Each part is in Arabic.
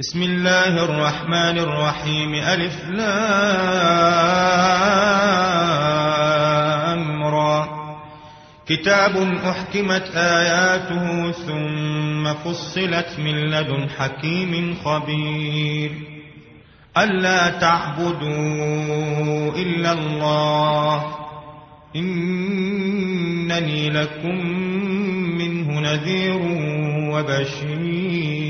بسم الله الرحمن الرحيم. ألف لامرى كتاب أحكمت آياته ثم فصلت من لدن حكيم خبير. ألا تعبدوا إلا الله. إنني لكم منه نذير وبشير.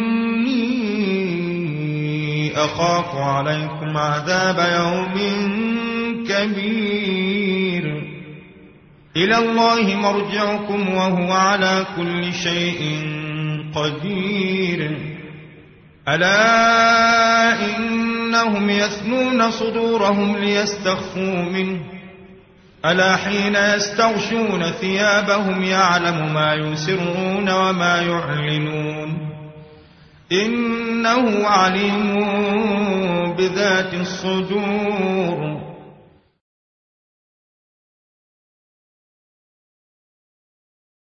أخاف عليكم عذاب يوم كبير. إلى الله مرجعكم وهو على كل شيء قدير. ألا إنهم يثنون صدورهم ليستخفوا منه. ألا حين يستغشون ثيابهم يعلم ما يسرون وما يعلنون. إنه عليم بذات الصدور.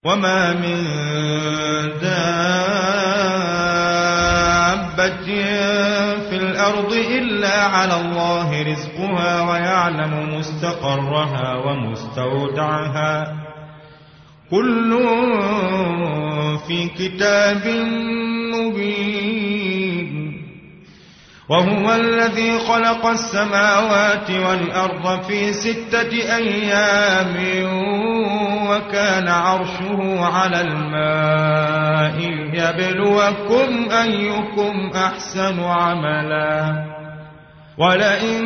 وما من دابة في الأرض إلا على الله رزقها ويعلم مستقرها ومستودعها. كل في كتاب مبين. وهو الذي خلق السماوات والأرض في ستة أيام وكان عرشه على الماء يبلوكم أيكم أحسن عملا. ولئن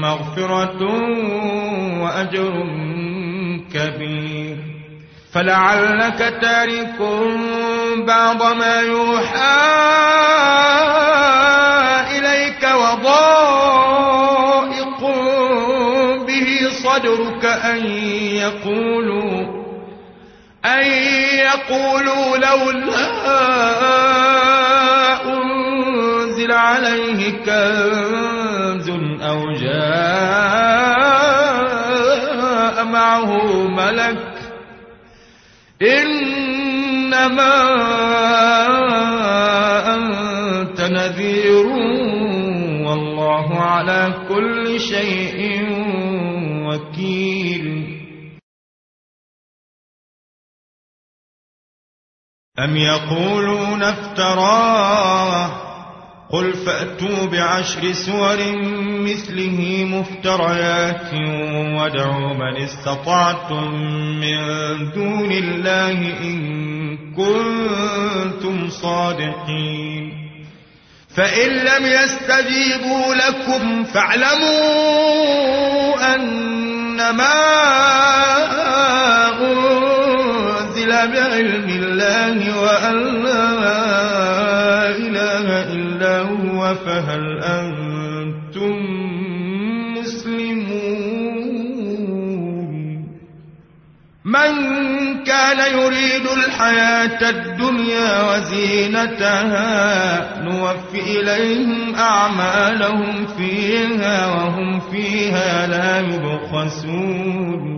مغفرة وأجر كبير. فلعلك تارك بعض ما يوحى إليك وضائق به صدرك أن يقولوا أن يقولوا لولا أنزل عليه كنز أو جاء معه ملك إنما أنت نذير والله على كل شيء وكيل. أم يقولون افتراه قل فأتوا بعشر سور مثله مفتريات وادعوا من استطعتم من دون الله إن كنتم صادقين فإن لم يستجيبوا لكم فاعلموا أنما أنزل بعلم الله وأن فهل أنتم مسلمون؟ من كان يريد الحياة الدنيا وزينتها نوفي إليهم أعمالهم فيها وهم فيها لا يبخسون.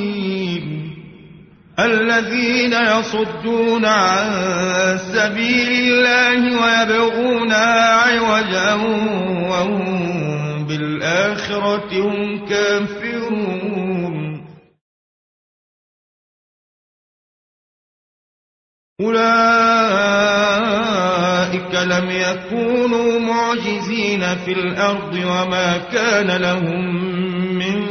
الذين يصدون عن سبيل الله ويبغونها عوجا وهم بالآخرة هم كافرون. أولئك لم يكونوا معجزين في الأرض وما كان لهم من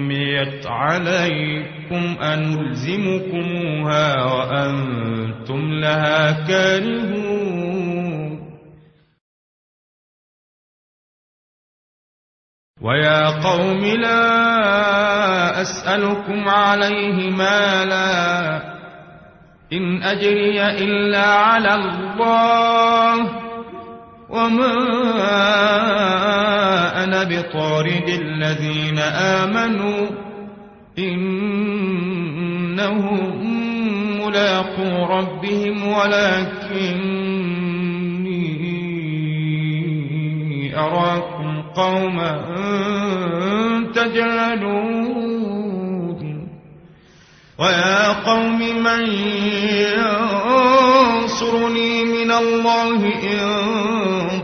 فعميت عليكم أنلزمكموها وأنتم لها كارهون. ويا قوم لا أسألكم عليه مالا. إن أجري إلا على الله. وما أنا بطارد الذين آمنوا إنهم ملاقو ربهم ولكني أراكم قوما تجهلون ويا قوم من ينصرني من الله إن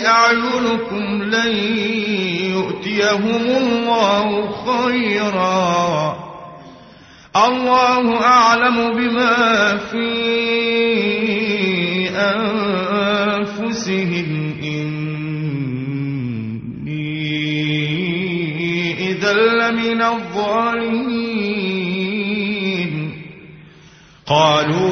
أعينكم لن يؤتيهم الله خيرا. الله أعلم بما في أنفسهم. إني إذا لمن الظالمين. قالوا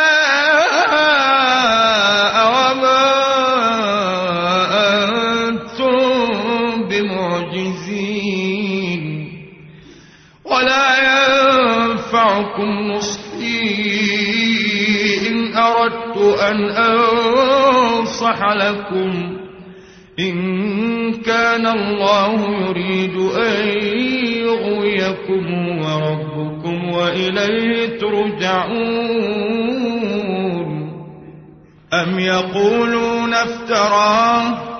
ينفعكم نصحي إن أردت أن أنصح لكم. إن كان الله يريد أن يغويكم وربكم وإليه ترجعون. أم يقولون افتراه؟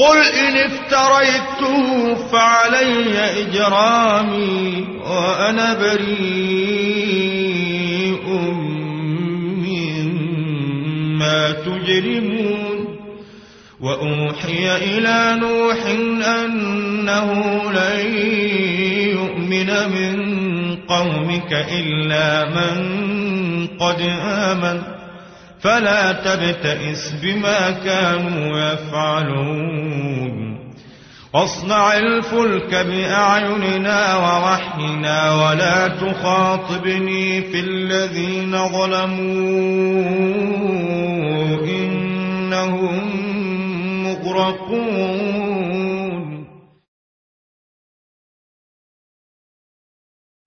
قل إن افتريته فعلي إجرامي وأنا بريء مما تجرمون وأوحي إلى نوح أنه لن يؤمن من قومك إلا من قد آمن فلا تبتئس بما كانوا يفعلون. واصنع الفلك بأعيننا ووحينا ولا تخاطبني في الذين ظلموا. إنهم مغرقون.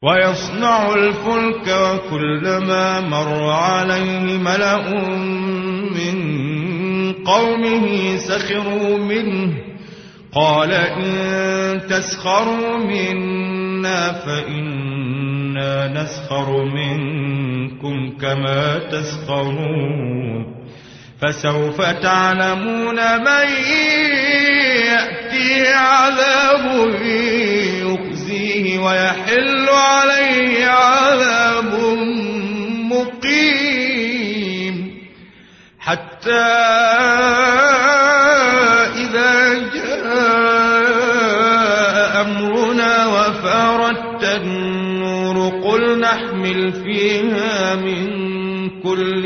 ويصنع الفلك وكلما مر عليه ملأ من قومه سخروا منه. قال إن تسخروا منا فإنا نسخر منكم كما تسخرون. فسوف تعلمون من يأتي عذاب ويحل عليه عذاب مقيم. حتى إذا جاء أمرنا وفارت النور قل نحمل فيها من كل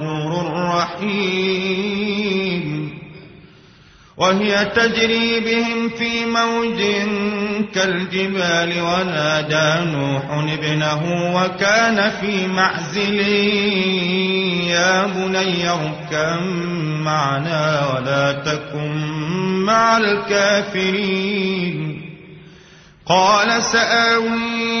رحيم وهي تجري بهم في موج كالجبال ونادى نوح ابنه وكان في معزل. يا بني اركب معنا ولا تكن مع الكافرين. قال سآوي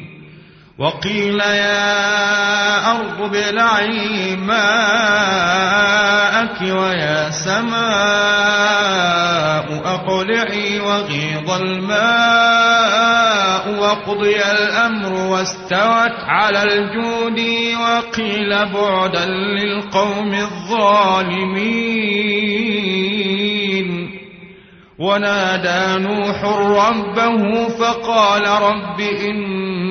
وقيل يا أرض ابلعي ماءك ويا سماء أقلعي وغيض الماء وقضي الأمر واستوت على الجود وقيل بعدا للقوم الظالمين. ونادى نوح ربه فقال رب إن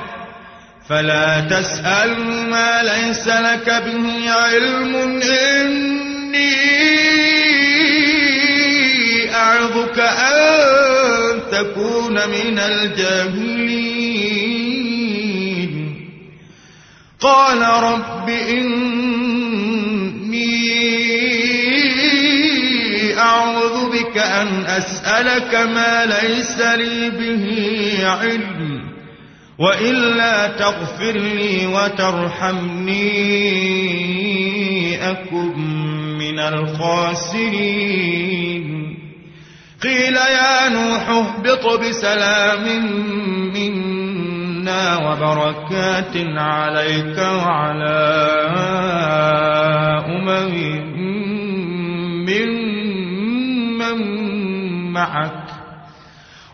فلا تسأل ما ليس لك به علم. إني أعظك أن تكون من الجاهلين. قال رب إني أعوذ بك أن أسألك ما ليس لي به علم. وإلا تغفر لي وترحمني أكن من الخاسرين. قيل يا نوح اهبط بسلام منا وبركات عليك وعلى أمم ممن معك.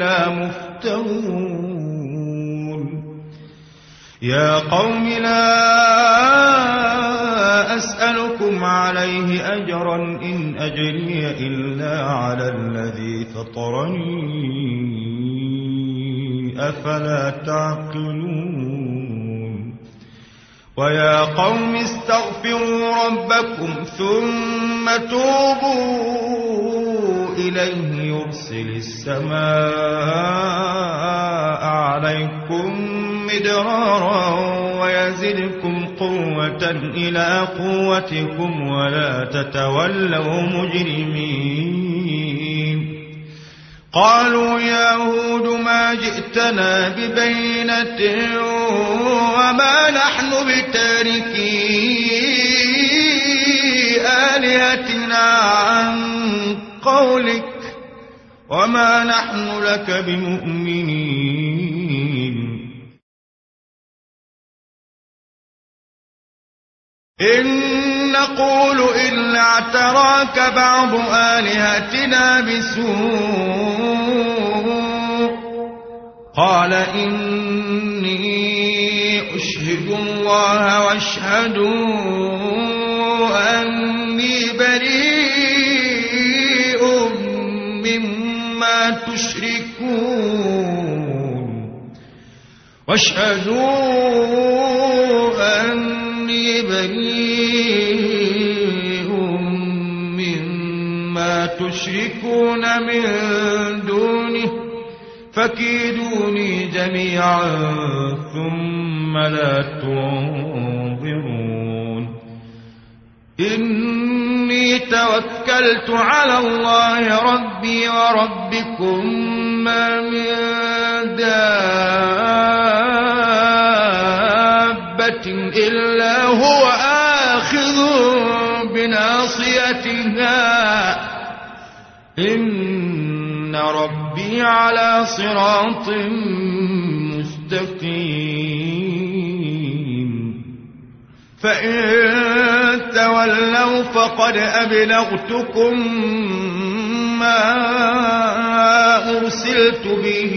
إلا مفترون. يا قوم لا أسألكم عليه أجرا إن أجري إلا على الذي فطرني. أفلا تعقلون. ويا قوم استغفروا ربكم ثم توبوا. إليه يرسل السماء عليكم مدرارا ويزدكم قوة إلى قوتكم ولا تتولوا مجرمين. قالوا يا هود ما جئتنا ببينة وما نحن بتاركي آلهتنا وما نحن لك بمؤمنين. إن نقول إلا اعتراك بعض آلهتنا بسوء قال إني أشهد الله واشهدوا أني واشهدوا أني بريء مما تشركون من دونه فكيدوني جميعا ثم لا تنظرون. إني توكلت على الله ربي وربكم ما من دابة إلا هو آخذ بناصيتها. إن ربي على صراط مستقيم. فإن تولوا فقد أبلغتكم ما أرسلت به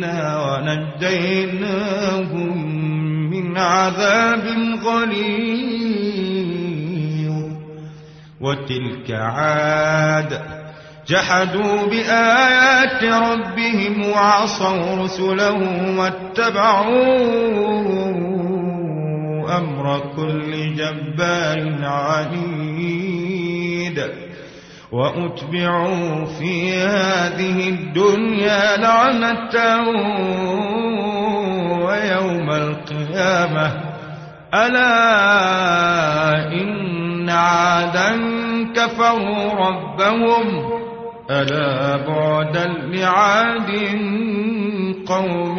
منا ونجيناهم من عذاب غليظ. وتلك عاد جحدوا بآيات ربهم وعصوا رسله واتبعوا أمر كل جبار عنيد وأتبعوا في هذه الدنيا لعنة ويوم القيامة. ألا إن عادا كفروا ربهم. ألا بعدا لعاد قوم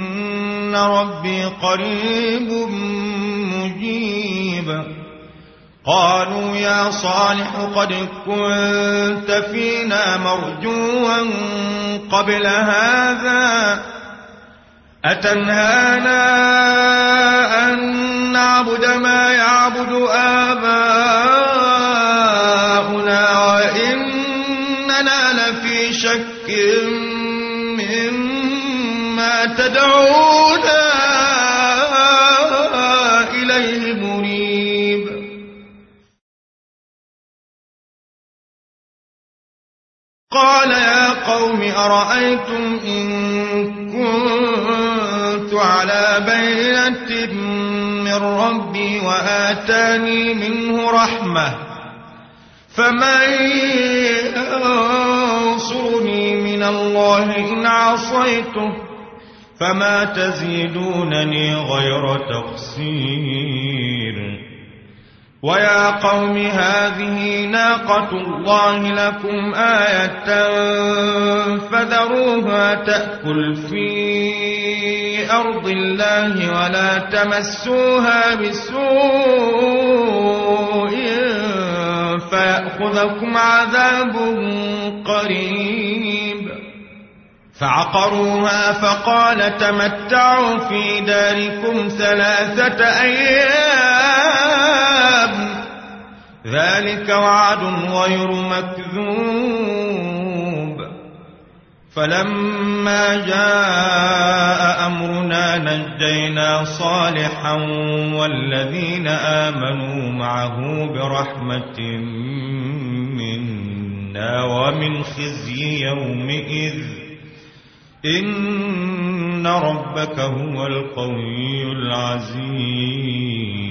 ربي قريب مجيب قالوا يا صالح قد كنت فينا مرجوا قبل هذا أتنهانا وآتاني منه رحمة فمن ينصرني من الله إن عصيته فما تزيدونني غير تقصير. ويا قوم هذه ناقة الله لكم آية فذروها تأكل في أرض الله ولا تمسوها بسوء فيأخذكم عذاب قريب. فعقروها فقال تمتعوا في داركم ثلاثة أيام. ذلك وعد غير مكذوب. فلما جاء أمرنا نجينا صالحا والذين آمنوا معه برحمة منا ومن خزي يومئذ. إن ربك هو القوي العزيز.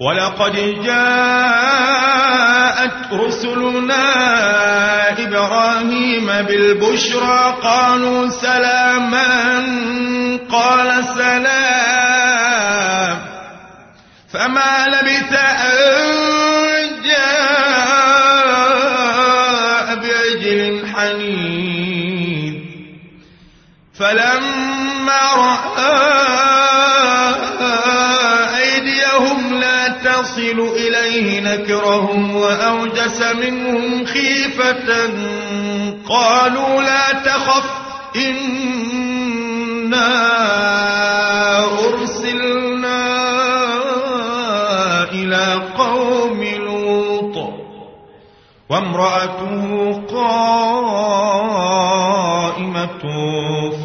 ولقد جاءت رسلنا إبراهيم بالبشرى قالوا سلاما قال سلام فما لبث أن جاء بعجل حنين فلما رأى يصل إليه نكرهم وأوجس منهم خيفة قالوا لا تخف إنا أرسلنا إلى قوم لوط وامرأته قائمة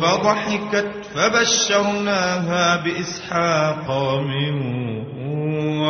فضحكت فبشرناها بإسحاق من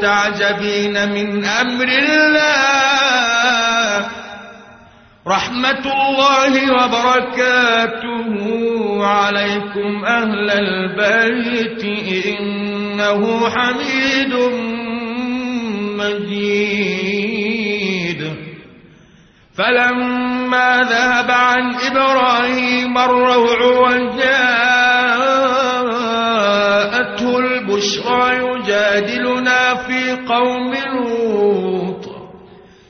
تعجبين من أمر الله. رحمة الله وبركاته عليكم أهل البيت. إنه حميد مجيد. فلما ذهب عن إبراهيم الروع وجاءته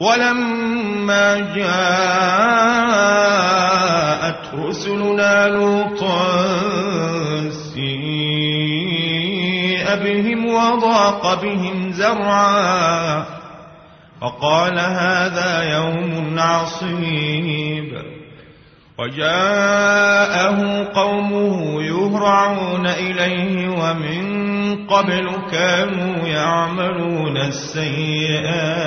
ولما جاءت رسلنا لوطا سيء بهم وضاق بهم زرعا فقال هذا يوم عصيب. وجاءه قومه يهرعون إليه ومن قبل كانوا يعملون السيئات.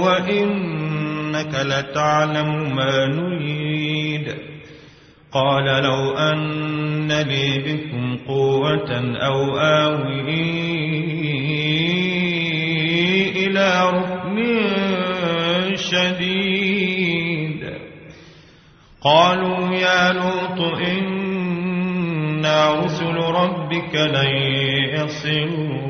وإنك لتعلم ما نريد. قال لو أن لي بكم قوة أو آوي إلى ركن شديد. قالوا يا لوط إنا رسل ربك لن يصلوا.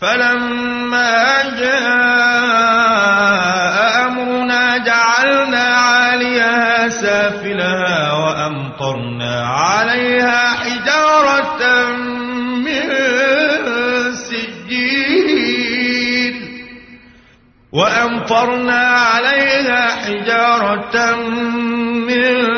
فلما جاء أمرنا جعلنا عاليها سافلها وأمطرنا عليها حجارة من سجيل وأمطرنا عليها حجارة من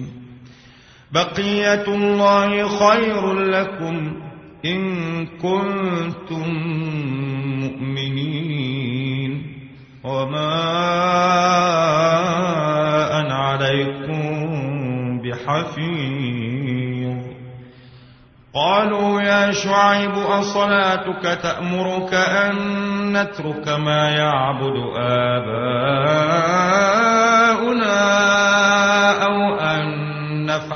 بقية الله خير لكم إن كنتم مؤمنين. وما أنا عليكم بحفيظ. قالوا يا شعيب أصلاتك تأمرك أن نترك ما يعبد آباؤنا؟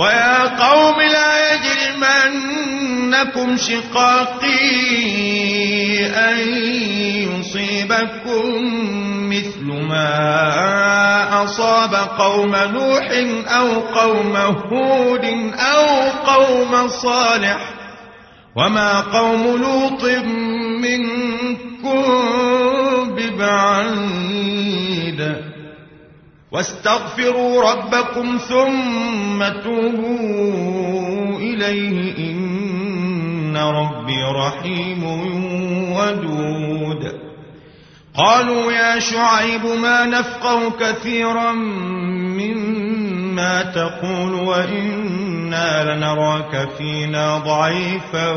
ويا قوم لا يجرمنكم شقاقي أن يصيبكم مثل ما أصاب قوم نوح أو قوم هود أو قوم صالح وما قوم لوط منكم ببعيد. واستغفروا ربكم ثم توبوا إليه إن ربي رحيم ودود. قالوا يا شعيب ما نفقه كثيرا مما تقول وإنا لنراك فينا ضعيفا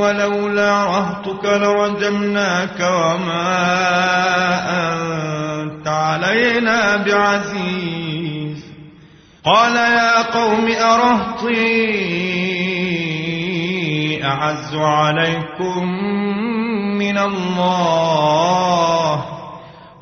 ولولا رهتك لرجمناك وما أنت علينا بعزيز. قال يا قوم أرهطي أعز عليكم من الله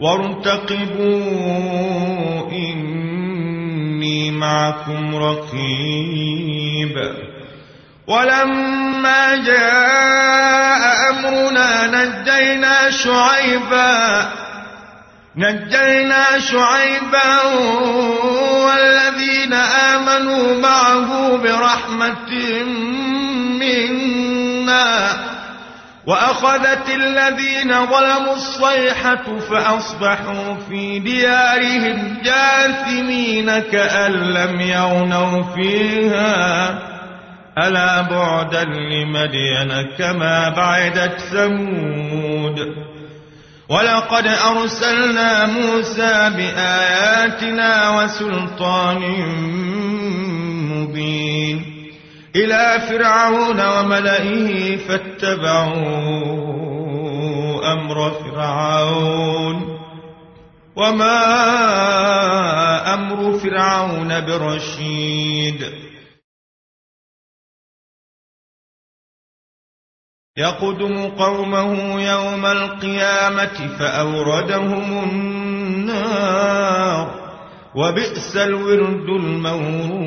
وارتقبوا إني معكم رقيب. ولما جاء أمرنا نجينا شعيبا نجينا شعيبا والذين آمنوا معه برحمة منا. وأخذت الذين ظلموا الصيحة فأصبحوا في ديارهم جاثمين كأن لم يغنوا فيها. ألا بعدا لمدين كما بعدت ثمود. ولقد أرسلنا موسى بآياتنا وسلطان مبين. إلى فرعون وملئه فاتبعوا أمر فرعون. وما أمر فرعون برشيد. يقدم قومه يوم القيامة فأوردهم النار. وبئس الورد المورود.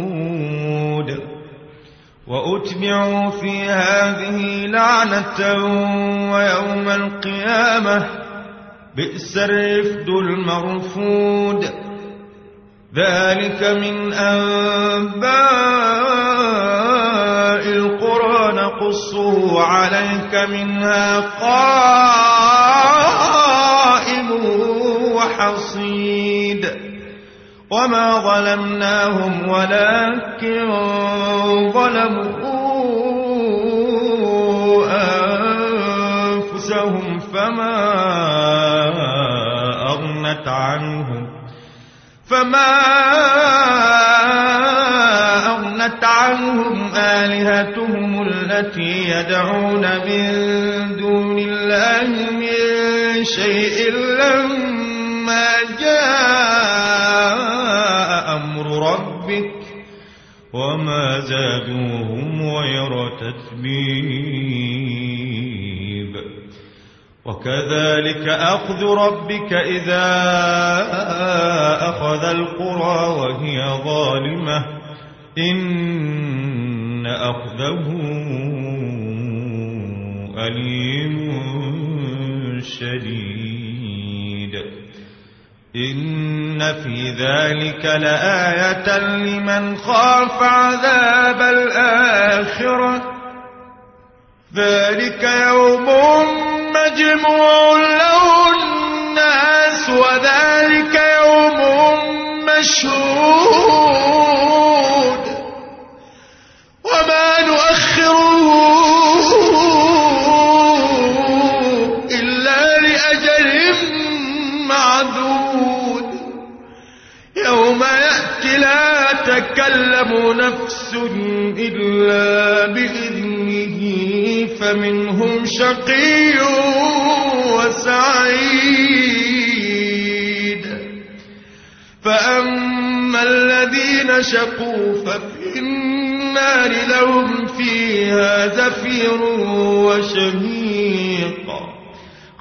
وأتبعوا في هذه لعنة ويوم القيامة. بئس الرفد المرفود. ذلك من أنباء القرى. نقصه عليك منها قائم وحصيد. وما ظلمناهم ولكن ظلموا أنفسهم فما أغنت عنهم فما أغنت عنهم آلهتهم التي يدعون من دون الله من شيء لما ربك وما زادوهم غير تتبيب. وكذلك أخذ ربك إذا أخذ القرى وهي ظالمة. إن أخذه أليم شديد. إن في ذلك لآية لمن خاف عذاب الآخرة. ذلك يوم مجموع له الناس وذلك يوم مشهود لا تكلم نفس إلا بإذنه فمنهم شقي وسعيد. فأما الذين شقوا ففي النار لهم فيها زفير وشهيق.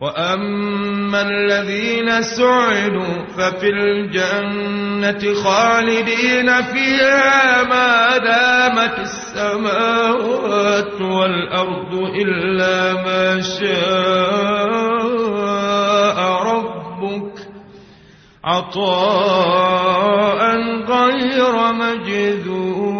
وأما الذين سعدوا ففي الجنة خالدين فيها ما دامت السماوات والأرض إلا ما شاء ربك عطاء غير مجذوذ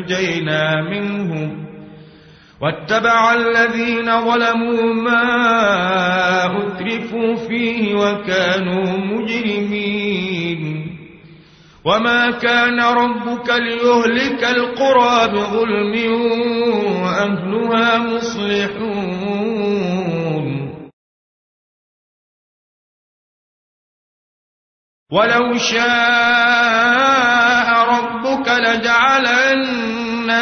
أنجينا منهم واتبع الذين ظلموا ما أترفوا فيه وكانوا مجرمين وما كان ربك ليهلك القرى بظلم وأهلها مصلحون ولو شاء ربك لجعل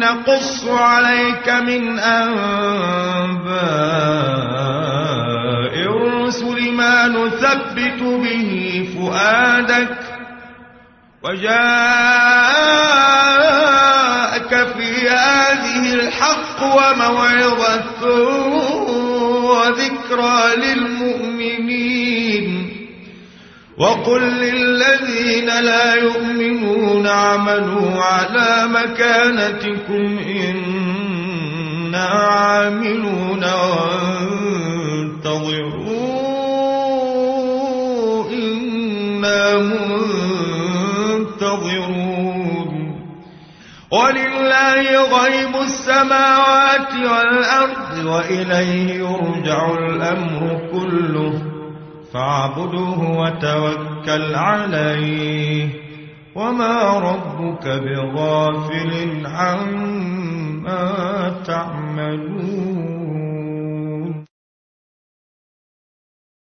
نقص عليك من أنباء الرسل ما نثبت به فؤادك وجاءك في هذه الحق وموعظة وذكرى للمؤمنين. وقل للذين لا يؤمنون اعملوا على مكانتكم إنا عاملون وانتظروا إنا منتظرون ولله غيب السماوات والأرض وإليه يرجع الأمر كله فاعبده وتوكل عليه. وما ربك بغافل عما تعملون.